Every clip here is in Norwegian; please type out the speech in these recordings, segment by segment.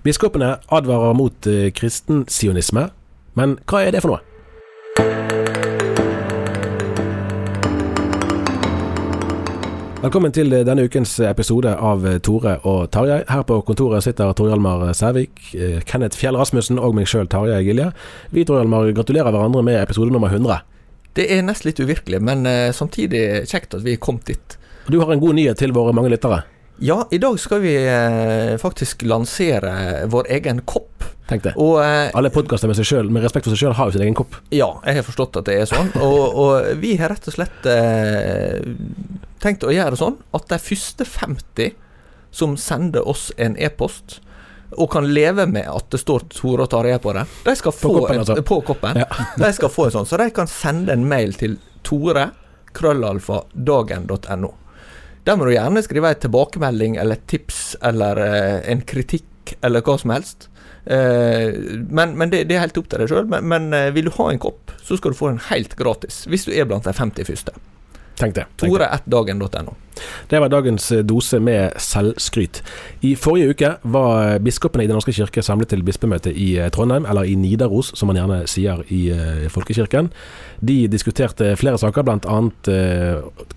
Biskopene advarer mot kristen kristensionisme, men hva er det for noe? Velkommen til eh, denne ukens episode av eh, Tore og Tarjei. Her på kontoret sitter Tor Hjalmar Sævik, eh, Kenneth Fjell Rasmussen og meg sjøl, Tarjei Gilje. Vi Tor Hjalmar, gratulerer hverandre med episode nummer 100. Det er nesten litt uvirkelig, men eh, samtidig kjekt at vi er kommet dit. Du har en god nyhet til våre mange lyttere. Ja, i dag skal vi eh, faktisk lansere vår egen kopp. Tenk det. Og eh, Alle podkaster med, seg selv, med respekt for seg sjøl har jo sin egen kopp. ja, jeg har forstått at det er sånn. Og, og vi har rett og slett eh, tenkt å gjøre sånn at de første 50 som sender oss en e-post og kan leve med at det står Tore og Tarjei på det. De skal få koppen, en- altså. på koppen. De skal få en sånn, så de kan sende en mail til tore krøllalfa dagen.no. Der må du gjerne skrive en tilbakemelding eller et tips eller eh, en kritikk eller hva som helst. Eh, men men det, det er helt opp til deg sjøl. Men, men eh, vil du ha en kopp, så skal du få den helt gratis. Hvis du er blant de 50 første. Tenk det. Tore1dagen.no. Det var dagens eh, dose med selvskryt. I forrige uke var biskopene i Den norske kirke samlet til bispemøte i eh, Trondheim, eller i Nidaros, som man gjerne sier i eh, folkekirken. De diskuterte flere saker, bl.a.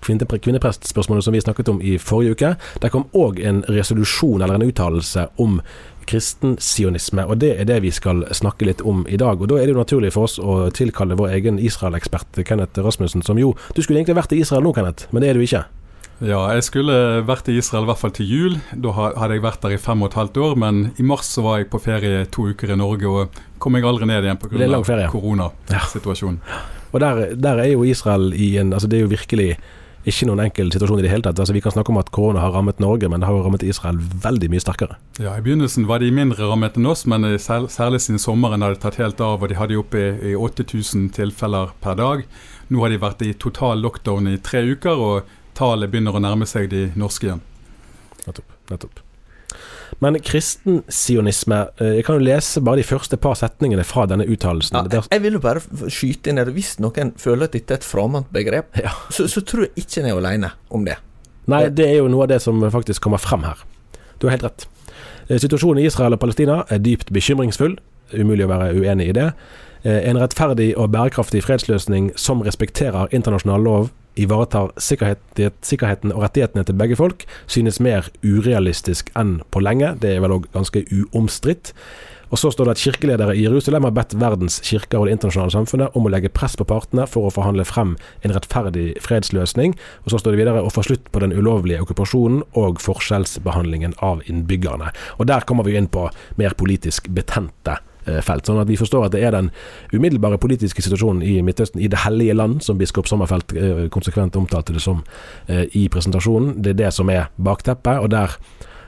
Kvinne, kvinneprestspørsmålet som vi snakket om i forrige uke. Det kom òg en resolusjon, eller en uttalelse, om kristensionisme, og det er det vi skal snakke litt om i dag. Og Da er det jo naturlig for oss å tilkalle vår egen Israel-ekspert Kenneth Rasmussen, som jo Du skulle egentlig vært i Israel nå, Kenneth, men det er du ikke. Ja, jeg skulle vært i Israel i hvert fall til jul. Da hadde jeg vært der i fem og et halvt år. Men i mars så var jeg på ferie to uker i Norge, og kom jeg aldri ned igjen pga. koronasituasjonen. Og der, der er jo Israel i en Altså, det er jo virkelig ikke noen enkel situasjon i det hele tatt. Altså, Vi kan snakke om at korona har rammet Norge, men det har jo rammet Israel veldig mye sterkere. Ja, I begynnelsen var de mindre rammet enn oss, men eh, særlig siden sommeren har det tatt helt av. og De hadde oppe i 8000 tilfeller per dag. Nå har de vært i total lockdown i tre uker, og tallet begynner å nærme seg de norske igjen. Nettopp. nettopp. Men kristensionisme sionisme Jeg kan jo lese bare de første par setningene fra denne uttalelsen. Ja, jeg, jeg vil jo bare skyte inn der Hvis noen føler at dette er et fremmed begrep, Ja. så, så tror jeg ikke en er alene om det. Nei, det er jo noe av det som faktisk kommer frem her. Du har helt rett. Eh, Situasjonen i Israel og Palestina er dypt bekymringsfull. Umulig å være uenig i det. Eh, En rettferdig og bærekraftig fredsløsning som respekterer internasjonal lov, ivaretar sikkerhet, sikkerheten og rettighetene til begge folk, synes mer urealistisk enn på lenge. Det er vel òg ganske uomstridt. Og så står det at kirkeledere i Jerusalem har bedt verdens kirker og det internasjonale samfunnet om å legge press på partene for å forhandle frem en rettferdig fredsløsning. Og så står det videre å få slutt på den ulovlige okkupasjonen og forskjellsbehandlingen av innbyggerne. Og der kommer vi inn på mer politisk betente eh, felt. Sånn at vi forstår at det er den umiddelbare politiske situasjonen i Midtøsten, i det hellige land, som biskop Sommerfelt eh, konsekvent omtalte det som eh, i presentasjonen. Det er det som er bakteppet. og der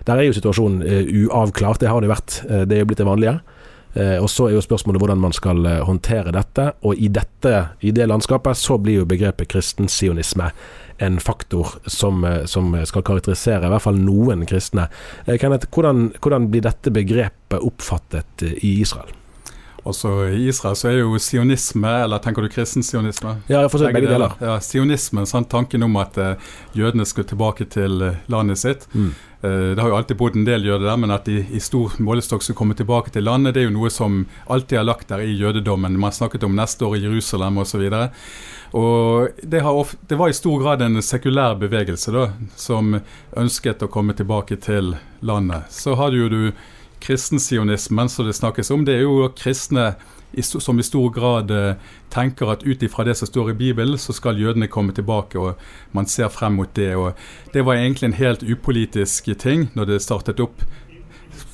der er jo situasjonen eh, uavklart, det har det vært. Eh, det er jo blitt det vanlige. Eh, og Så er jo spørsmålet hvordan man skal eh, håndtere dette. Og i, dette, i det landskapet så blir jo begrepet kristensionisme en faktor som, eh, som skal karakterisere i hvert fall noen kristne. Kenneth, hvordan, hvordan blir dette begrepet oppfattet i Israel? Også I Israel så er jo sionisme, eller tenker du kristen sionisme? Ja, jeg forstår begge deler. Ja, Sionismen, sånn, tanken om at jødene skulle tilbake til landet sitt. Mm. Eh, det har jo alltid bodd en del jøder der, men at de i stor målestokk skulle komme tilbake til landet, det er jo noe som alltid har lagt der i jødedommen. Man snakket om neste år i Jerusalem osv. Og det, har of, det var i stor grad en sekulær bevegelse da, som ønsket å komme tilbake til landet. Så har du jo kristensionismen som det snakkes om. Det er jo kristne som i stor grad eh, tenker at ut ifra det som står i Bibelen, så skal jødene komme tilbake, og man ser frem mot det. og Det var egentlig en helt upolitisk ting når det startet opp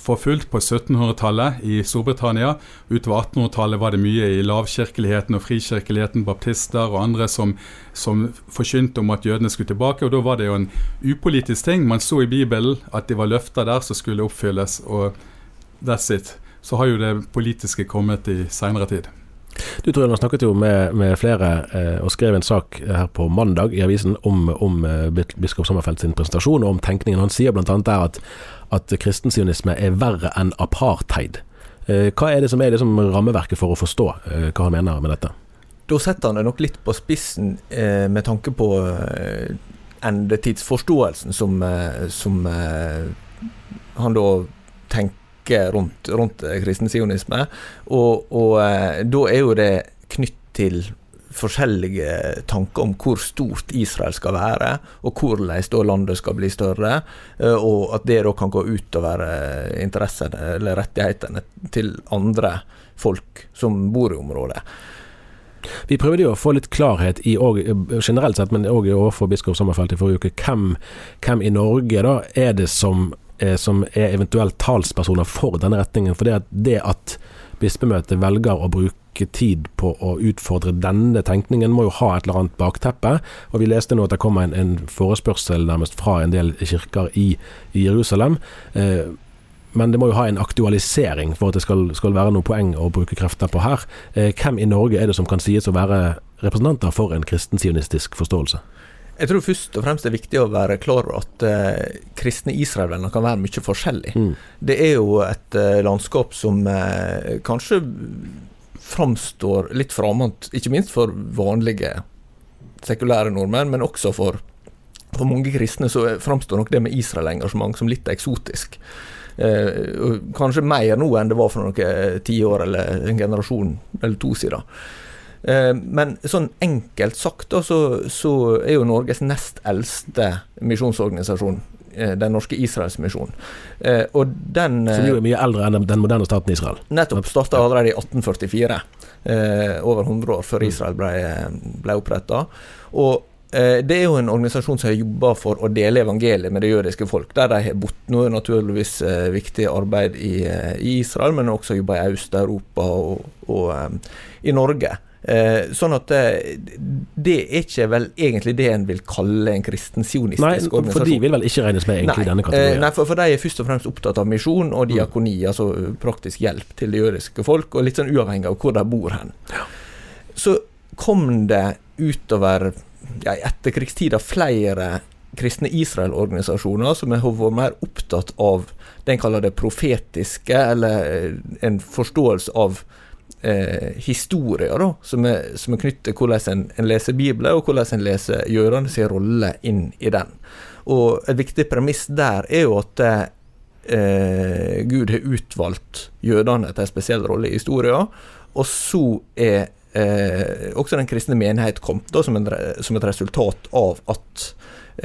for fullt på 1700-tallet i Storbritannia. Utover 1800-tallet var det mye i lavkirkeligheten og frikirkeligheten, baptister og andre som, som forkynte om at jødene skulle tilbake. og Da var det jo en upolitisk ting. Man så i Bibelen at det var løfter der som skulle oppfylles, og that's it. Så har jo det politiske kommet i seinere tid. Du tror jeg snakket jo med, med flere eh, og skrev en sak her på mandag i avisen om, om eh, biskop Sommerfeld sin presentasjon og om tenkningen. Han sier bl.a. der at, at kristensionisme er verre enn apartheid. Eh, hva er det som er liksom rammeverket for å forstå eh, hva han mener med dette? Da setter han det nok litt på spissen eh, med tanke på eh, endetidsforståelsen som, eh, som eh, han da tenker rundt, rundt eh, kristen sionisme. Og, og eh, da er jo det knytt til forskjellige tanker om hvor stort Israel skal være, og hvordan da landet skal bli større, eh, og at det da kan gå utover interessene eller rettighetene til andre folk som bor i området. Vi prøvde jo å få litt klarhet i, og, generelt sett, men òg overfor biskop Sommerfelt i forrige uke, hvem, hvem i Norge da er det som, som er eventuelt talspersoner for denne retningen. For det at, det at bispemøtet velger å bruke tid på å utfordre denne tenkningen, må jo ha et eller annet bakteppe. Og vi leste nå at det kom en, en forespørsel nærmest fra en del kirker i, i Jerusalem. Eh, men det må jo ha en aktualisering for at det skal, skal være noe poeng å bruke krefter på her. Eh, hvem i Norge er det som kan sies å være representanter for en kristensionistisk forståelse? Jeg tror først og fremst det er viktig å være klar over at eh, kristne israelvenner kan være mye forskjellig. Mm. Det er jo et eh, landskap som eh, kanskje framstår litt fremmed, ikke minst for vanlige sekulære nordmenn, men også for, for mange kristne så framstår nok det med Israel-engasjement som litt eksotisk. Eh, kanskje mer nå enn det var for noen tiår eller en generasjon eller to siden. Eh, men sånn enkelt sagt da, så, så er jo Norges nest eldste misjonsorganisasjon eh, Den norske Israelsmisjonen. Og den Som jo er mye eldre enn den- moderne staten Israel. Nettopp. Starta allerede i 1844. Eh, over 100 år før Israel ble, ble oppretta. Og eh, det er jo en organisasjon som har jobba for å dele evangeliet med det jødiske folk. Der de har bodd. Nå er naturligvis eh, viktig arbeid i, eh, Israel, men også jobba i Øst-Europa og, og eh, i Norge. Eh, sånn at eh, det er ikke vel egentlig det en vil kalle en kristensionistisk Nei, organisasjon. for de vil vel ikke regnes med egentlig nei, denne Eh, kategorien. nei, for, for de er først og fremst opptatt av misjon og diakoni, altså praktisk hjelp til det jødiske folk, og litt sånn uavhengig av hvor de bor hen. Så kom det utover ja, etterkrigstida flere kristne Israel-organisasjoner som har vært mer opptatt av det en kaller det profetiske, eller en forståelse av eh, historier da, som er, som er knyttet til hvordan en, en leser Bibelen, og hvordan en leser jødene sin rolle inn i den. Og et viktig premiss der er jo at eh, Gud har utvalgt jødene til en spesiell rolle i historien, og så er eh, også den kristne menighet kommet da, som, en, som et resultat av at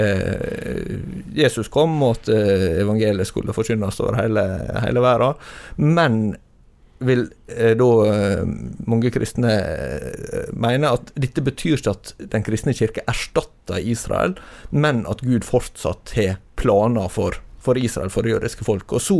eh, Jesus kom, og at eh, evangeliet skulle forkynnes over hele, hele verden. Men vil eh, da eh, mange kristne eh, mene at dette betyr ikke at den kristne kirke erstatter Israel, men at Gud fortsatt har planer for, for Israel, for det jødiske folk. Og så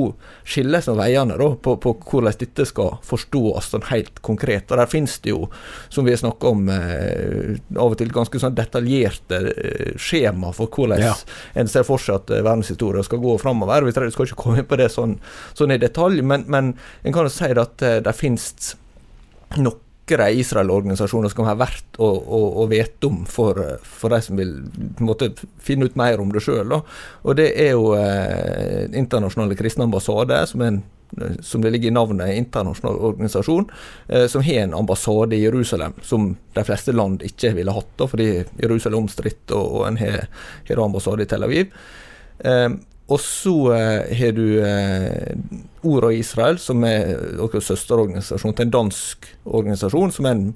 skilles nå veiene da, på, på, hvordan dette skal forstås sånn helt konkret. Og Der finnes det jo, som vi har snakka om, eh, av og til ganske sånn detaljerte eh, skjema for hvordan ja. en ser for seg at eh, verdenshistorien skal gå framover. Vi skal ikke komme inn på det sånn, sånn i detalj, men, men en kan jo si at eh, det finnes nok sikre Israel-organisasjoner som kan være verdt å, å, å vite om for, for, de som vil måtte finne ut mer om det sjøl. Og det er jo eh, Internasjonale kristne ambassade, som, en, som det ligger i navnet, internasjonal organisasjon, eh, som har en ambassade i Jerusalem, som de fleste land ikke ville hatt, da, fordi Jerusalem er omstridt, og, og en har ambassade i Tel Aviv. Eh, og så eh, har du eh, Ora Israel, som er også søsterorganisasjon til en dansk organisasjon, som er en,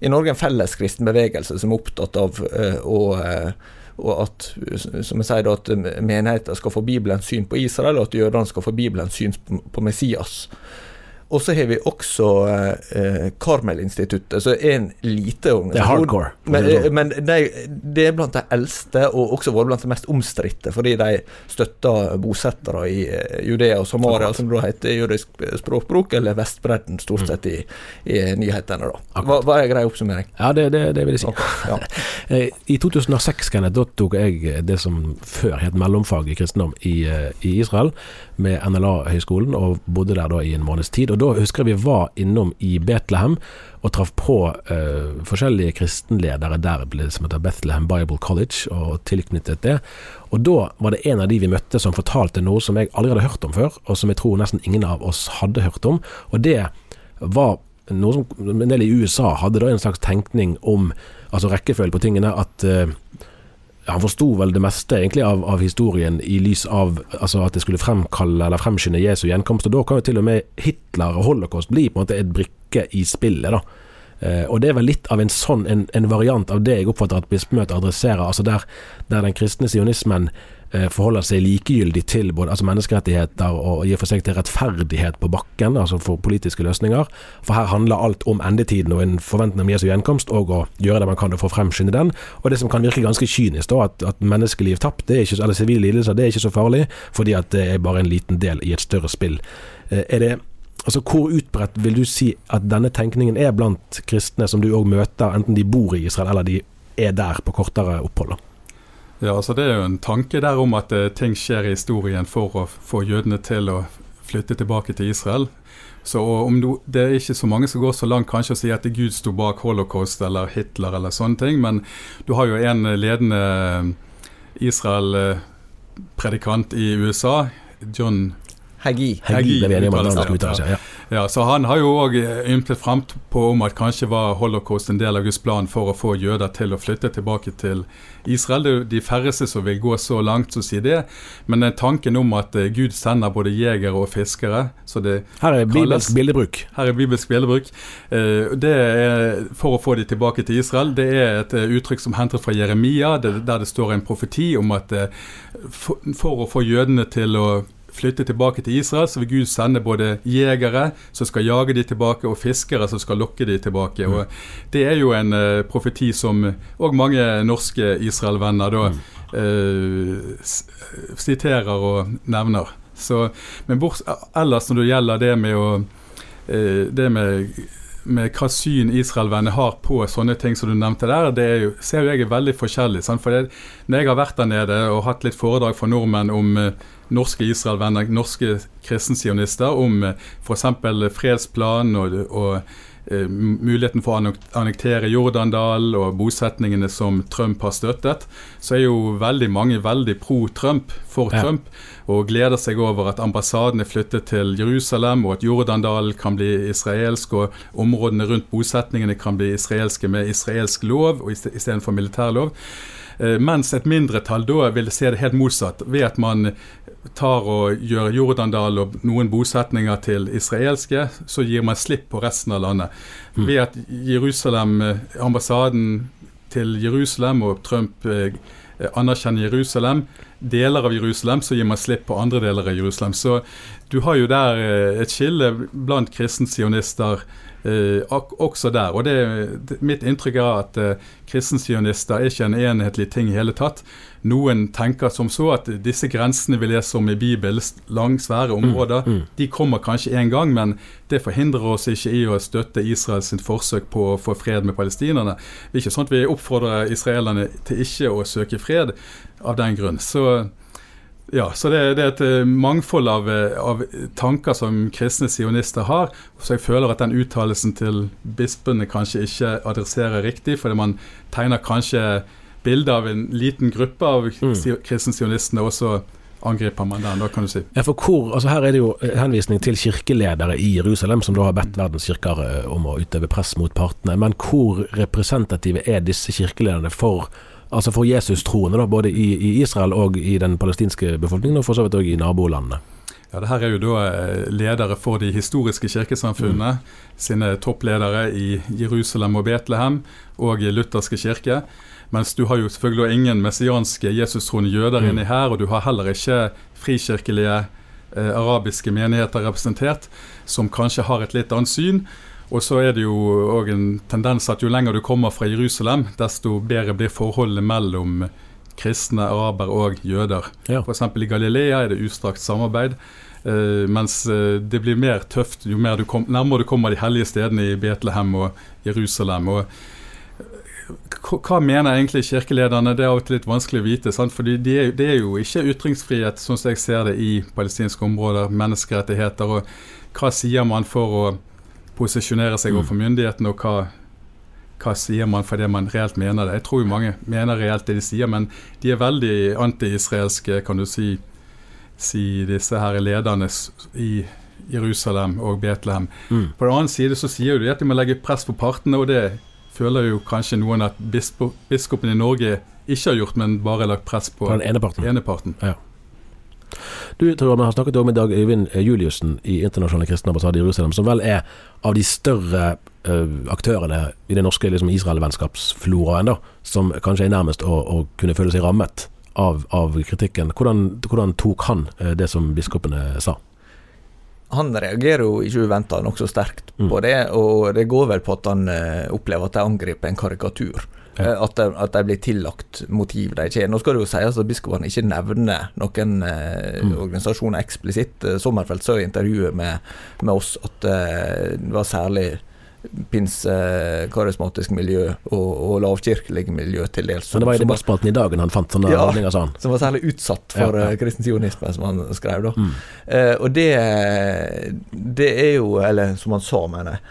i Norge en felleskristen bevegelse som er opptatt av eh, å og at som jeg sier at menigheter skal få Bibelens syn på Israel, og at jødene skal få Bibelens syn på Messias. Og så har vi også eh, Karmel-instituttet, som er en lite organisasjon. Det er hardcore. Men, men de, det er blant de eldste, og også vært blant de mest omstridte, fordi de støtter bosettere i eh, Judea og Samaria, som da heter jødisk språkbruk, eller Vestbredden, stort mm. sett, i, i nyhetene. da. Hva, hva er grei oppsummering? Ja, det, det, det vil jeg si. Ja. Eh, I 2006 Kenneth, da tok jeg det som før het mellomfag i kristendom i, eh, i Israel, med NLA-høgskolen, og bodde der da i en måneds tid. og og Da husker jeg vi var innom i Betlehem og traff på uh, forskjellige kristenledere der som heter Bethlehem Bible College, og tilknyttet det. Og Da var det en av de vi møtte som fortalte noe som jeg aldri hadde hørt om før, og som jeg tror nesten ingen av oss hadde hørt om. Og det var noe som en del i USA hadde da en slags tenkning om altså rekkefølge på tingene. at uh, han forsto vel det meste egentlig av, av, historien i lys av altså at det skulle fremkalle eller fremskynde Jesu gjenkomst. og Da kan jo til og med Hitler og holocaust bli på en måte et brikke i spillet. da. Eh, og Det er vel litt av en sånn en, en variant av det jeg oppfatter at bispemøtet adresserer. altså Der, der den kristne sionismen forholder seg likegyldig til både altså menneskerettigheter og i og for seg til rettferdighet på bakken, altså for politiske løsninger. For her handler alt om endetiden og en forventning om Jesu gjenkomst, og å gjøre det man kan for å fremskynde den. Og det som kan virke ganske kynisk, da, at, at menneskeliv tapt, ikke, eller sivile lidelser, det er ikke så farlig, fordi at det er bare en liten del i et større spill. Eh, er det Altså, Hvor utbredt vil du si at denne tenkningen er blant kristne som du òg møter, enten de bor i Israel eller de er der på kortere opphold? Ja, altså Det er jo en tanke der om at uh, ting skjer i historien for å få jødene til å flytte tilbake til Israel. Så om du, Det er ikke så mange som går så langt kanskje å si at Gud sto bak holocaust eller Hitler eller sånne ting, men du har jo en ledende eh, Israel-predikant i USA, John Hagi. Hagi, det, ja. ja. Så han har jo òg ymtet frampå om at kanskje var holocaust en del av Guds plan for å få jøder til å flytte tilbake til Israel. Det er jo de færreste som vil gå så langt som sier det, men tanken om at eh, Gud sender både jegere og fiskere så det Her er bibelsk bildebruk. Her er bibelsk bildebruk. Eh, det er for å få de tilbake til Israel. Det er et eh, uttrykk som henter fra Jeremia, der det står en profeti om at for å få jødene til å flytte tilbake til Israel, så vil Gud sende både jegere som skal jage de tilbake, og fiskere som skal lokke de tilbake. Mm. Og Det er jo en uh, profeti som òg mange norske Israel-venner da uh, siterer og nevner. Så, men bort, ellers når det gjelder det med å uh, det med med hva syn Israel-venner har på sånne ting som du nevnte der, det er jo, ser jeg er veldig forskjellig. Sant? For det, når jeg har vært der nede og hatt litt foredrag for nordmenn om norske Israel-venner, norske kristensionister, om eh, f.eks. fredsplanen og, og muligheten for å annektere Jordandal og bosetningene som Trump har støttet, så er jo veldig mange veldig pro Trump, for ja. Trump, og gleder seg over at ambassaden er flyttet til Jerusalem, og at Jordandal kan bli israelsk, og områdene rundt bosetningene kan bli israelske med israelsk lov istedenfor militærlov. Uh, mens et mindretall da vil se det helt motsatt, ved at man tar og gjør Jordandal og noen bosetninger til israelske, så gir man slipp på resten av landet. Mm. Ved at Jerusalem, ambassaden til Jerusalem og Trump eh, anerkjenner Jerusalem, deler av Jerusalem, så gir man slipp på andre deler av Jerusalem. Så du har jo der eh, et skille blant kristensionister eh, også der. Og det, det, mitt inntrykk er at eh, kristensionister er ikke en enhetlig ting i hele tatt. Noen tenker som så at disse grensene vi leser om i Bibelen, langs svære områder, mm, mm. de kommer kanskje en gang, men det forhindrer oss ikke i å støtte Israels forsøk på å få fred med palestinerne. Det er ikke sånn at vi oppfordrer israelerne til ikke å søke fred av den grunn. Så ja, så det, det, er et eh, mangfold av, eh, av, tanker som kristne sionister har. Så jeg føler at den uttalelsen til bispene kanskje ikke adresserer riktig, fordi man tegner kanskje bilde av en liten gruppe av mm. kristne sionistene, og så angriper man den, da kan du si. Ja, for hvor, altså Her er det jo henvisning til kirkeledere i Jerusalem, som da har bedt verdens kirker eh, om å utøve press mot partene. Men hvor representative er disse kirkelederne for altså for Jesus-troende, både i, i, Israel og i den palestinske befolkningen, og for så vidt òg i nabolandene. Ja, det her er jo da eh, ledere for de historiske kirkesamfunnene. Mm. Sine toppledere i Jerusalem og Betlehem og i lutherske kirke. Mens du har jo selvfølgelig ingen messianske Jesus-troende jøder mm. inni her, og du har heller ikke frikirkelige eh, arabiske menigheter representert, som kanskje har et litt annet syn. Og så er det jo òg en tendens at jo lenger du kommer fra Jerusalem, desto bedre blir forholdet mellom kristne, araber og jøder. Ja. F.eks. i Galilea er det ustrakt samarbeid. Uh, mens uh, det blir mer tøft jo mer du kom, nærmere du kommer de hellige stedene i Betlehem og Jerusalem. og eh, hva mener egentlig kirkelederne? Det er av og til litt vanskelig å vite. Sant? Fordi det er, de er, jo ikke ytringsfrihet, sånn som jeg ser det, i palestinske områder. Menneskerettigheter. Og hva sier man for å posisjonere seg overfor mm. myndighetene, og hva, hva sier man fordi man reelt mener det. Jeg tror jo mange mener reelt det de sier, men de er veldig anti-israelske, kan du si, si disse her lederne i Jerusalem og Betlehem. Mm. På den annen side så sier de at de må legge press på partene, og det føler jo kanskje noen at biskopen i Norge ikke har gjort, men bare lagt press på, på den ene parten. Ene parten. Ja. Du tror vi har snakket med Dag Øyvind Juliussen i Internasjonale kristne ambassade i Jerusalem, som vel er av de større uh, aktørene i det norske liksom, Israel-vennskapsfloraen, som kanskje er nærmest å, å, kunne føle seg rammet av, av kritikken. Hvordan, hvordan, tok han uh, det som biskopene sa? Han reagerer jo ikke uventa nokså sterkt på mm. det, og det går vel på at han uh, opplever at de angriper en karikatur. Ja. Eh, at, de, at, de, blir tillagt motiv de ikke er. Nå skal det jo sies at biskopene ikke nevner noen eh, mm. organisasjoner eksplisitt. Eh, Sommerfelt sa i intervjuet med, med, oss at eh, det var særlig pins karismatisk miljø og, og lavkirkelig miljø til dels. Men det var i debattspalten i dagen han fant sånne ja, holdninger, sa han. Som var særlig utsatt for ja, ja. kristen sionisme, som han skrev da. Mm. Eh, og det, det er jo Eller som han sa, mener jeg.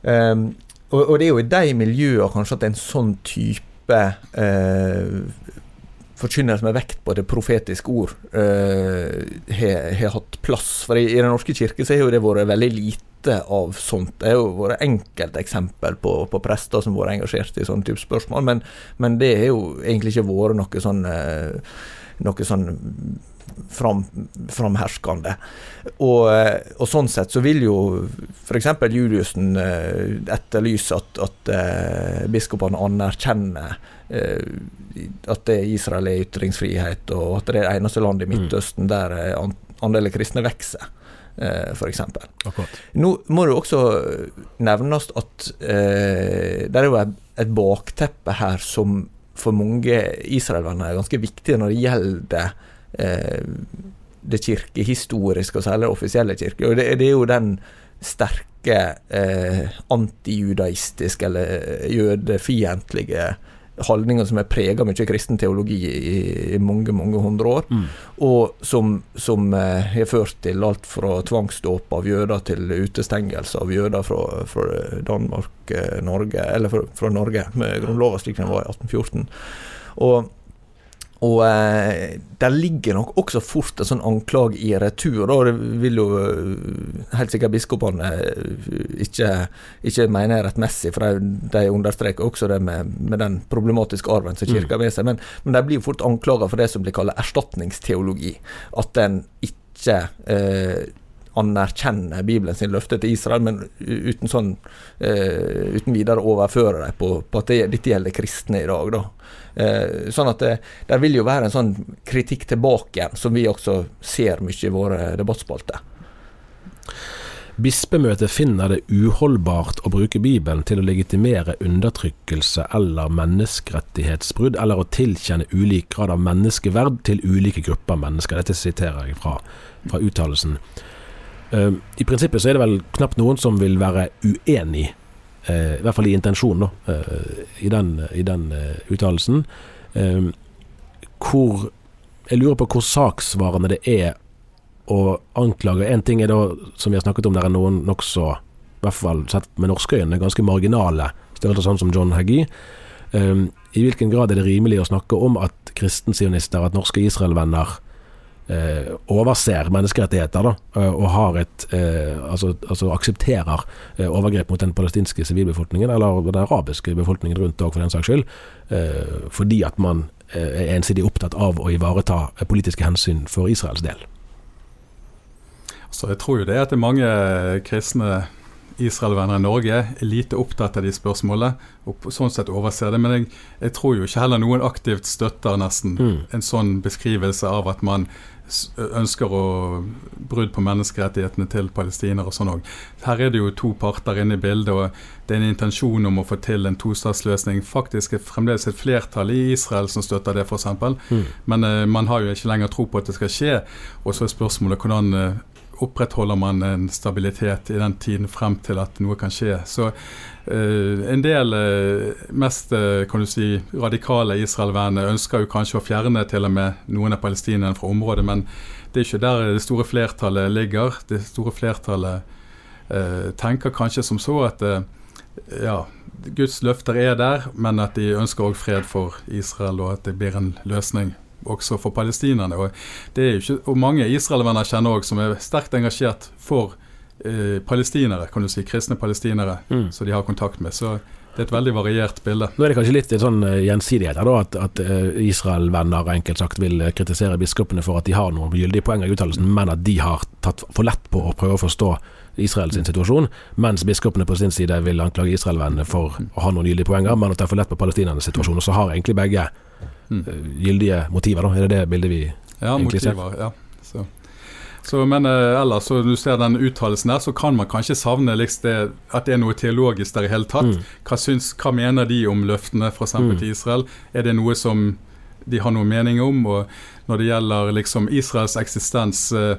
Um, og, og, det er jo i de miljøene kanskje at en sånn type eh, forkynnelse med vekt på det profetiske ord eh, har hatt plass. For i, i, Den norske kirke så har jo det vært veldig lite av sånt. Det har jo vært enkelteksempel på, på prester som har vært engasjert i sånne type spørsmål, men, men, det har jo egentlig ikke vært noe sånn eh, noe sånn fram, framherskende. Og, og, sånn sett så vil jo f.eks. Juliussen eh, etterlyse at, at uh, biskopene anerkjenner at at Israel er ytringsfrihet, og at det er det eneste landet i mm. Midtøsten mm. der andelen kristne vokser. f.eks. Nå må det også nevnes at eh, det er jo et, bakteppe her som for mange israelvenner er ganske viktig når det gjelder Eh, det kirkehistoriske, og særlig det offisielle kirke. Og det, det er jo den sterke eh, antijudaistiske eller eh, jødefiendtlige holdninga som har prega mye kristen teologi i, i, mange mange hundre år, mm. og som, som eh, har ført til alt fra tvangsdåp av jøder til utestengelse av jøder fra, fra Danmark, eh, Norge, eller fra, fra Norge, med grunnloven slik den var i 1814. Og og eh, der ligger nok også fort en sånn anklage i retur. Og det vil jo eh, helt sikkert biskopene eh, ikke, ikke mene er rettmessig, for de, de, understreker også det med, med den problematiske arven som kirka har med seg. Men, men de blir fort anklaga for det som blir kalt erstatningsteologi. At en ikke eh, anerkjenner Bibelen sin løfte til Israel, men uten sånn uh, uten videre overføre dem på, på at det, dette gjelder kristne i dag. da. Uh, sånn at det, der vil jo være en sånn kritikk tilbake igjen, som vi også ser mye i våre debattspalter. Bispemøtet finner det uholdbart å bruke Bibelen til å legitimere undertrykkelse eller menneskerettighetsbrudd, eller å tilkjenne ulik grad av menneskeverd til ulike grupper mennesker. Dette siterer jeg fra, fra uttalelsen. Eh, I prinsippet så er det vel knapt noen som vil være uenig, eh, i hvert fall i intensjonen, eh, i den, i den eh, uttalelsen. Eh, hvor Jeg lurer på hvor saksvarende det er å anklage En ting er da, som vi har snakket om, der er noen nokså, i hvert fall sett med norske øyne, ganske marginale størrelser, sånn som John Hagee. Um, I hvilken grad er det rimelig å snakke om at kristensionister, at norske Israel-venner, eh, overser menneskerettigheter da, eh, og har et, eh, altså, altså aksepterer eh, overgrep mot den palestinske sivilbefolkningen, eller den arabiske befolkningen rundt òg, for den saks skyld, eh, fordi at man er ensidig opptatt av å ivareta politiske hensyn for Israels del. Så jeg tror jo det at det er mange kristne Israel-venner i Norge er lite opptatt av de spørsmålene, og på sånn sett overser det. Men jeg, jeg tror jo ikke heller noen aktivt støtter nesten Mm. en sånn beskrivelse av at man ønsker å brudd på menneskerettighetene til palestinere og sånn òg. Her er det jo to parter inne i bildet, og det er en intensjon om å få til en tostatsløsning. Faktisk er fremdeles et flertall i Israel som støtter det, f.eks. Mm. Men uh, man har jo ikke lenger tro på at det skal skje. Og så er spørsmålet hvordan eh, opprettholder man en stabilitet i den tiden frem til at noe kan skje. Så eh, en del eh, mest eh, kan du si, radikale Israel-venner ønsker jo kanskje å fjerne til og med noen av palestinerne fra området, men det er ikke der det store flertallet ligger. Det store flertallet eh, tenker kanskje som så at eh, ja, Guds løfter er der, men at de ønsker òg fred for Israel, og at det blir en løsning også for palestinerne. Og, det er ikke, og mange Israel-venner kjenner òg som er sterkt engasjert for eh, palestinere, kan du si, kristne palestinere, Mm. som de har kontakt med. Så det er et veldig variert bilde. Nå er det kanskje litt sånn eh, gjensidighet her, da, at, at eh, Israel-venner enkelt sagt vil eh, kritisere biskopene for at de har noen gyldige poenger i uttalelsen, men at de har tatt for lett på å prøve å forstå Israels situasjon, mens biskopene på sin side vil anklage Israel-vennene for å ha noen gyldige poenger, men at de har for lett på palestinernes situasjon. Og så har egentlig begge Mm. gyldige motiver, da. Er det det bildet vi Ja, Egentlig ser? motiver. Ja. Så. Så, men eh, ellers, så du ser den uttalelsen der, så kan man kanskje savne liksom det, at det er noe teologisk der i hele tatt. Mm. Hva, syns, hva mener de om løftene f.eks. Mm. til Israel? Er det noe som de har noe mening om? Og når det gjelder liksom Israels eksistens, eh,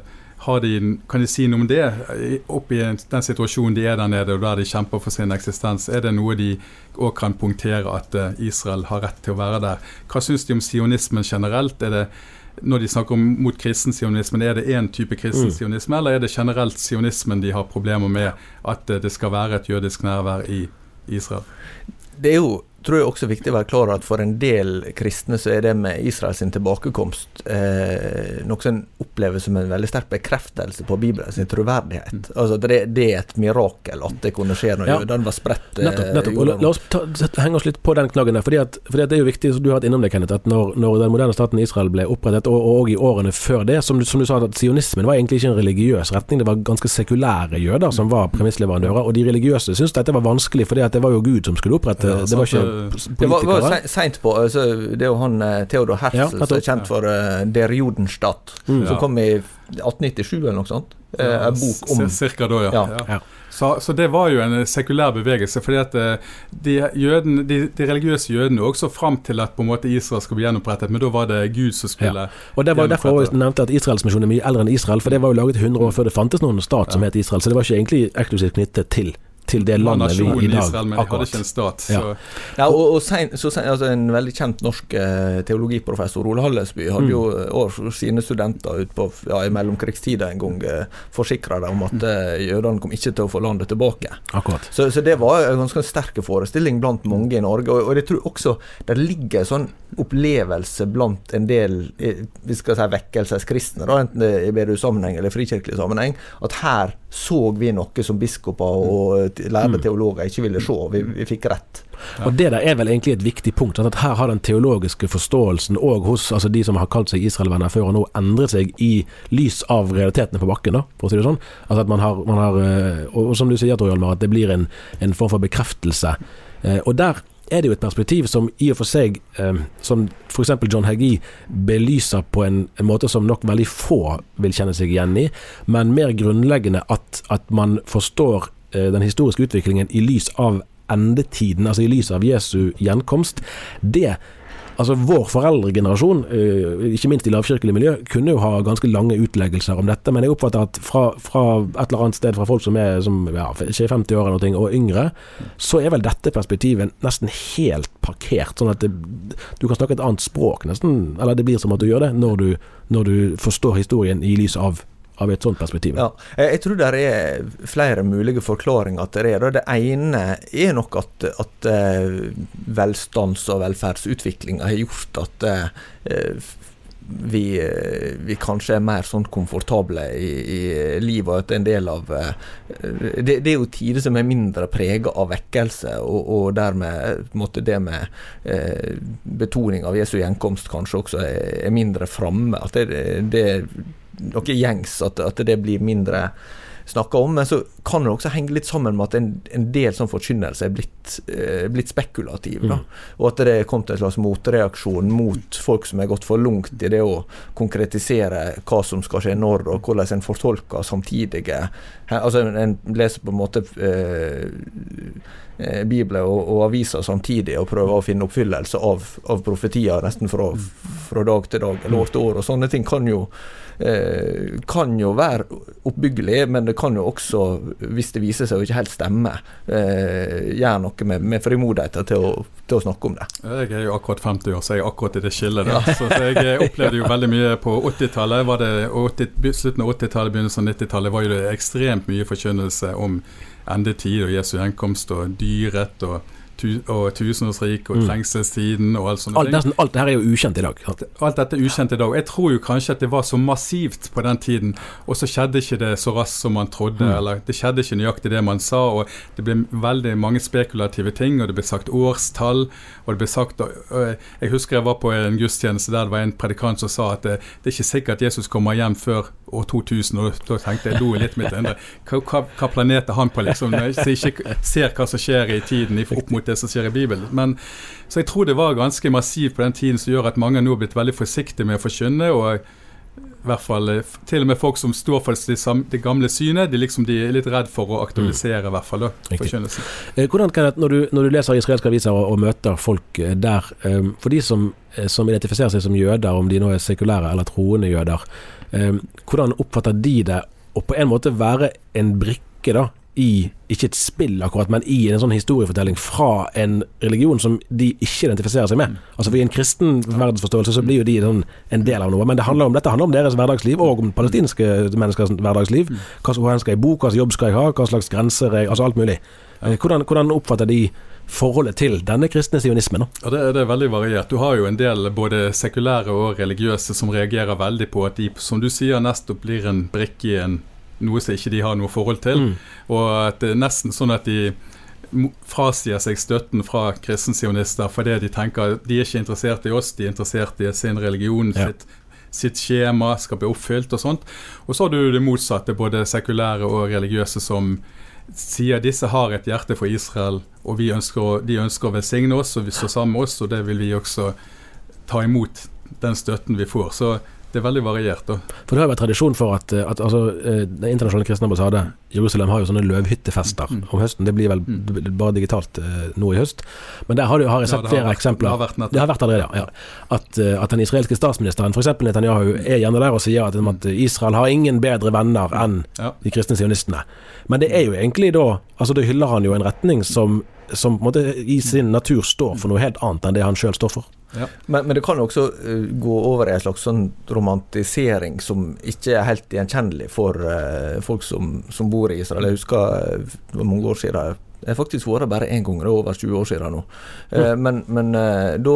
de, kan de si noe om det? I- Opp i en- den situasjonen de er der nede, og der de kjemper for sin eksistens, er det noe de òg kan punktere at eh, Israel har rett til å være der? Hva syns de om sionismen generelt? Er det når de snakker om mot kristen sionisme, er det én type kristen Mm. sionisme, eller er det generelt sionismen de har problemer med at eh, det skal være et jødisk nærvær i Israel? Det er jo tror jeg også viktig å være klar over at for en del kristne så er det med Israels tilbakekomst eh, noe som en opplever som en veldig sterk bekreftelse på Bibelens troverdighet. Altså at det, det er et mirakel at det kunne skje når Ja. jødene var spredt. eh, Nettopp. nettopp. La, la oss ta, henge oss litt på den knaggen der. Fordi at, fordi at det er jo viktig, som du har vært innom det, Kenneth, at når, når den moderne staten Israel ble opprettet, og, og i årene før det, som som du sa, at sionismen var egentlig ikke en religiøs retning, det var ganske sekulære jøder som var premissleverandører, og de religiøse syntes dette var vanskelig, fordi at det var jo Gud som skulle opprette, Ja, det var ikke det- Det var, var seint på altså, Det er jo han eh, Theodor Herzl Ja, som er kjent for uh, Der Jodenstadt Mm. som Ja. kom i 1897 eller noe sånt. Eh, Ja, en bok om Cirka da, ja. Ja. ja. Ja. Så, så det var jo en sekulær bevegelse. fordi at de, jøden, de, de religiøse jødene også fram til at på en måte Israel skulle bli gjenopprettet, men da var det Gud som skulle Og det var derfor jeg nevnte at Israelsmisjonen er mye eldre enn Israel, for det var jo laget 100 år før det fantes noen stat som het Israel, så det var ikke egentlig eksklusivt knyttet til, til det Det landet vi i dag Israel, men de hadde ikke en stat. Ja. Så, Ja, og, og sen, så sen, altså En veldig kjent norsk eh, teologiprofessor, Ole Hallesby, hadde Mm. jo overfor sine studenter ut på ja, i mellomkrigstida en gang eh, forsikra dem om at eh, jødene kom ikke til å få landet tilbake. Akkurat. Så, så det var en ganske sterk forestilling blant mange i Norge. Og, og jeg tror også det ligger en sånn opplevelse blant en del eh, vi skal si vekkelseskristne, da, enten det er i sammenheng eller frikirkelig sammenheng, at her så vi noe som biskoper og lærde Mm. teologer ikke ville se. Vi, vi fikk rett. Og det der er vel egentlig et viktig punkt. At her har den teologiske forståelsen òg hos altså de som har kalt seg Israelvenner før og nå, endret seg i lys av realitetene på bakken, da, for å si det sånn. Altså at man har, man har eh, og, og som du sier, Tor Hjalmar, at det blir en, en form for bekreftelse. Eh, og der er det jo et perspektiv som i og for seg, eh, som f.eks. John Hagee belyser på en, en måte som nok veldig få vil kjenne seg igjen i, men mer grunnleggende at, at man forstår eh, den historiske utviklingen i lys av endetiden, altså i lys av Jesu gjenkomst, det Altså Vår foreldregenerasjon, eh, ikke minst i lavkirkelig miljø, kunne jo ha ganske lange utleggelser om dette, men jeg oppfatter at fra, fra et eller annet sted, fra folk som er som, ja, ikke 50 år eller noe, og yngre, så er vel dette perspektivet nesten helt parkert. Sånn at det, du kan snakke et annet språk, nesten, eller det blir som at du gjør det, når du, når du forstår historien i lys av, av et sånt perspektiv. Ja, jeg tror det er flere mulige forklaringer til det. Det ene er nok at, at eh, velstands- og velferdsutviklinga har gjort at eh, vi, eh, vi kanskje er mer sånn komfortable i, i livet, at en del av det, det er jo tider som er mindre prega av vekkelse, og, og dermed måtte det med betoning av Jesu gjenkomst kanskje også er, er mindre framme. At det, det noe gjengs, at, at det blir mindre snakka om. Men så kan det også henge litt sammen med at en, en del sånn forkynnelse er blitt, eh, blitt spekulativ. Da. Og at det er kommet en slags motreaksjon mot folk som har gått for langt i det å konkretisere hva som skal skje når, og hvordan en fortolker samtidige Altså En en leser på en måte eh, eh, Bibelen og, og aviser samtidig og prøver å finne oppfyllelse av, av profetier nesten fra, fra dag til dag eller år til år. og Sånne ting kan jo kan jo være oppbyggelig, men det kan jo også, hvis det viser seg å ikke helt stemme, eh, gjøre noe med, med frimodigheten til, til å snakke om det. Jeg er jo akkurat 50 år, så jeg er akkurat i det skillet der. Så, så jeg eh, opplevde jo veldig mye på 80-tallet. 80, Slutten av 80-tallet, begynnelsen av 90-tallet var jo det ekstremt mye forkynnelse om endetid og Jesu gjenkomst og dyret. og, og tusenårsriket og Mm. trengselstiden og alt sånt. Alt, nesten alt dette er jo ukjent i dag. Alt dette er ukjent i dag. Jeg tror jo kanskje at det var så massivt på den tiden, og så skjedde ikke det så raskt som man trodde. Mm. Eller det skjedde ikke nøyaktig det man sa, og det ble veldig mange spekulative ting, og det ble sagt årstall, og det ble sagt Jeg husker jeg var på en gudstjeneste der det var en predikant som sa at det, det er ikke sikkert at Jesus kommer hjem før år 2000, og da tenkte jeg, lo litt mitt indre. Hva, hva, planet er han på, liksom? Når jeg ikke ser hva som skjer i tiden i- opp mot det som skjer i Bibelen. Men, så jeg tror det var ganske massivt på den tiden som gjør at mange nå har blitt veldig forsiktige med å forkynne. og i hvert fall eh, til og med folk som står for det, det gamle synet, de, liksom, de er litt redd for å aktualisere i hvert fall da, forkynnelsen. Eh, Hvordan kan det, når, du, når du leser israelske aviser og, og møter folk eh, der, um, for de som, som identifiserer seg som jøder, om de nå er sekulære eller troende jøder, um, hvordan oppfatter de det å på en måte være en brikke da, i, ikke et spill akkurat, men i en sånn historiefortelling fra en religion som de ikke identifiserer seg med? Altså for I en kristen verdensforståelse så blir jo de sånn en del av noe, men det handler om, dette handler om deres hverdagsliv, og om palestinske menneskers hverdagsliv. Hva slags skal jeg bo, hva slags jobb skal jeg ha, hva slags grenser jeg, Altså alt mulig. Eh, Hvordan, hvordan oppfatter de forholdet til denne kristne sionismen? Ja, det, det er veldig variert. Du har jo en del både sekulære og religiøse som reagerer veldig på at de, som du sier, nettopp blir en brikke i en, noe som ikke de har noe forhold til. Mm. Og at det er nesten sånn at de frasier seg støtten fra kristensionister fordi de tenker de er ikke interessert i oss, de er interessert i sin religion, Ja. sitt, sitt skjema skal bli oppfylt og sånt. Og så har du det motsatte, både sekulære og religiøse som sier disse har et hjerte for Israel, og vi ønsker, de ønsker å velsigne oss, og vi står sammen med oss, og det vil vi også ta imot den støtten vi får. Så det er veldig variert. da. For det har jo vært tradisjon for at, at altså, eh, Den internasjonale kristne ambassade Jerusalem har jo sånne løvhyttefester Mm. om høsten. Det blir vel Mm. bare digitalt uh, nå i høst. Men der har, du, har jeg sett ja, har flere vært- eksempler. det har vært nettopp. Det har vært allerede, ja. ja. At, eh, at den israelske statsministeren, f.eks. Netanyahu, er gjerne der og sier at, at Israel har ingen bedre venner enn Ja. de kristne sionistene. Men det er jo egentlig da Altså Da hyller han jo en retning som, som på en måte i sin natur står for noe helt annet enn det han sjøl står for. Men, men det kan jo også eh, gå over i en slags sånn romantisering som ikke er helt gjenkjennelig for uh, folk som, som bor i Israel. Jeg husker eh, mange år siden. Jeg har faktisk vært bare én gang, det er over 20 år siden nå. Eh, men men da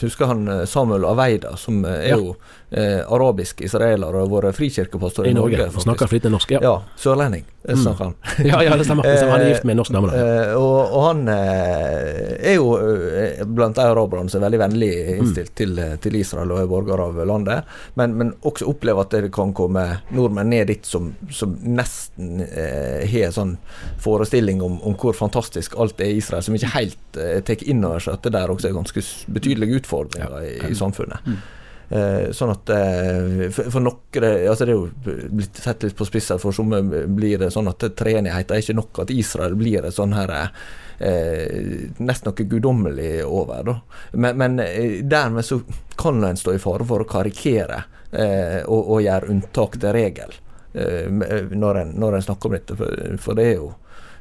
husker han Samuel Aveida, som er Ja. Eh, arabisk israeler og vært frikirkepastor I Norge. Norge snakker flytende norsk. Ja. Ja, sørlending. mm. snakker han. Ja, ja, det stemmer. Det stemmer. Han er gift med en norsk dame. da. Eh, og, og han eh, er jo eh, blant de araberne som er veldig vennlig innstilt til, eh, til Israel og er borger av landet, men, men også opplever at det kan komme nordmenn ned dit som, som nesten eh, har en sånn forestilling om, om hvor fantastisk alt er i Israel, som ikke helt tar inn over seg at det der også er ganske betydelige utfordringer i, i samfunnet. Eh, sånn at eh, for, for noen altså Det er jo blitt sett litt på spissen, for somme blir det sånn at treenigheten er ikke nok. At Israel blir et sånn her eh, nesten noe guddommelig over. Da. Men, men eh, dermed så kan en stå i fare for å karikere eh, og, og gjøre unntak til regel eh, når, en, når en snakker om dette. For, for det er jo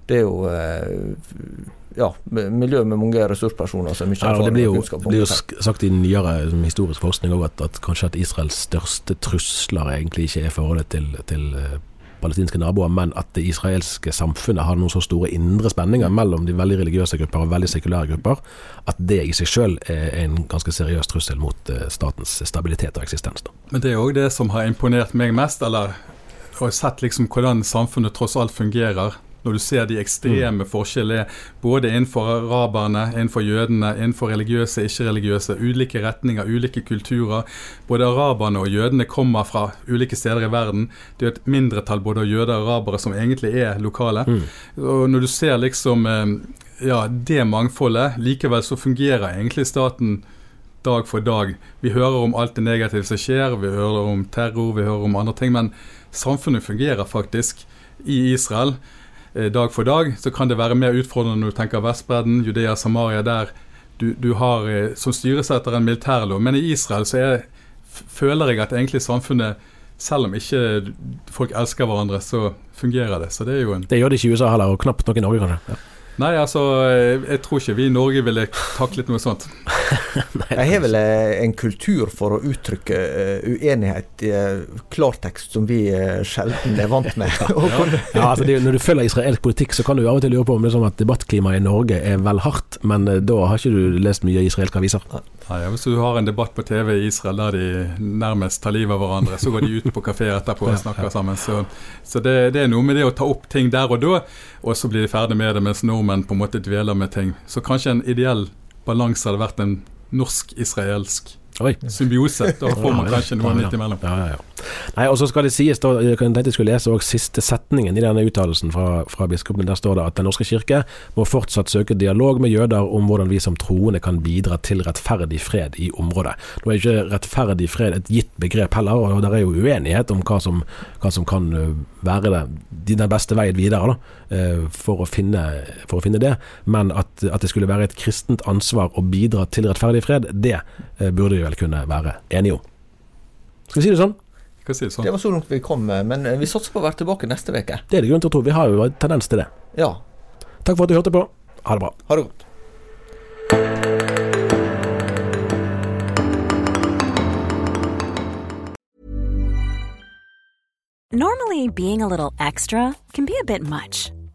det er jo eh, ja, miljø med mange ressurspersoner som ikke Ja, det erfaring blir og jo, kunnskap det blir jo sk- sagt i nyere historisk forskning også at, at kanskje at Israels største trusler egentlig ikke er forholdet til, til eh, palestinske naboer, men at det israelske samfunnet har noen så store indre spenninger mellom de veldig religiøse grupper og veldig sekulære grupper, at det i seg selv er en ganske seriøs trussel mot eh, statens stabilitet og eksistens. Da. Men det er òg det som har imponert meg mest, eller og sett liksom hvordan samfunnet tross alt fungerer. Når du ser de ekstreme forskjellene både innenfor araberne, innenfor jødene, innenfor religiøse, ikke-religiøse, ulike retninger, ulike kulturer. Både araberne og jødene kommer fra ulike steder i verden. Det er et mindretall både jøder og arabere som egentlig er lokale. Og når du ser liksom eh, ja, det mangfoldet, likevel så fungerer egentlig staten dag for dag. Vi hører om alt det negative som skjer, vi hører om terror, vi hører om andre ting, men samfunnet fungerer faktisk i Israel. Eh, dag for dag så kan det være mer utfordrende når du tenker Vestbredden, Judea, Samaria, der du, du har eh, som styres etter en militærlov. Men i Israel så er, føler jeg at egentlig samfunnet, selv om ikke folk elsker hverandre, så fungerer det. Så det er jo en Det gjør det ikke i USA heller, og knapt nok i Norge, kanskje. Ja. Nei, altså, eh, jeg tror ikke vi i Norge ville taklet noe sånt. Jeg har vel eh, en kultur for å uttrykke eh, uenighet i klartekst som vi sjelden er vant med. Ja, altså det, er Når du følger israelsk politikk, så kan du av og til lure på om det er sånn at debattklimaet i Norge er vel hardt, men da har ikke du lest mye israelske aviser. Nei, ja, Hvis du har en debatt på TV i Israel der de nærmest tar livet av hverandre, så går de ut på kafé etterpå og snakker sammen. Så, så det, det er noe med det å ta opp ting der og da, og så blir de ferdig med det, mens nordmenn på en måte dveler med ting. Så kanskje en ideell balanse hadde vært en norsk-israelsk symbiose. Da får man kanskje noe midt imellom. Ja, ja, ja. Nei, og så skal det sies, da, jeg tenkte jeg skulle lese siste setningen i denne uttalelsen fra, fra biskopen. Der står det at Den norske kirke må fortsatt søke dialog med jøder om hvordan vi som troende kan bidra til rettferdig fred i området. Nå er ikke rettferdig fred et gitt begrep heller, og det er jo uenighet om hva som, hva som kan være det, den beste veien videre da, for, å finne, for å finne det. Men at, at det skulle være et kristent ansvar å bidra til rettferdig fred, det burde vi vel kunne være enige om. Skal vi si det sånn? Hva si det sånn? Det var så langt vi kom, men eh, vi satser på å være tilbake neste uke. Det er det grunn til å tro. Vi har jo en tendens til det. Ja, Takk for at du hørte på. Ha det bra. ha det godt. Normally, being a little extra can be a bit much,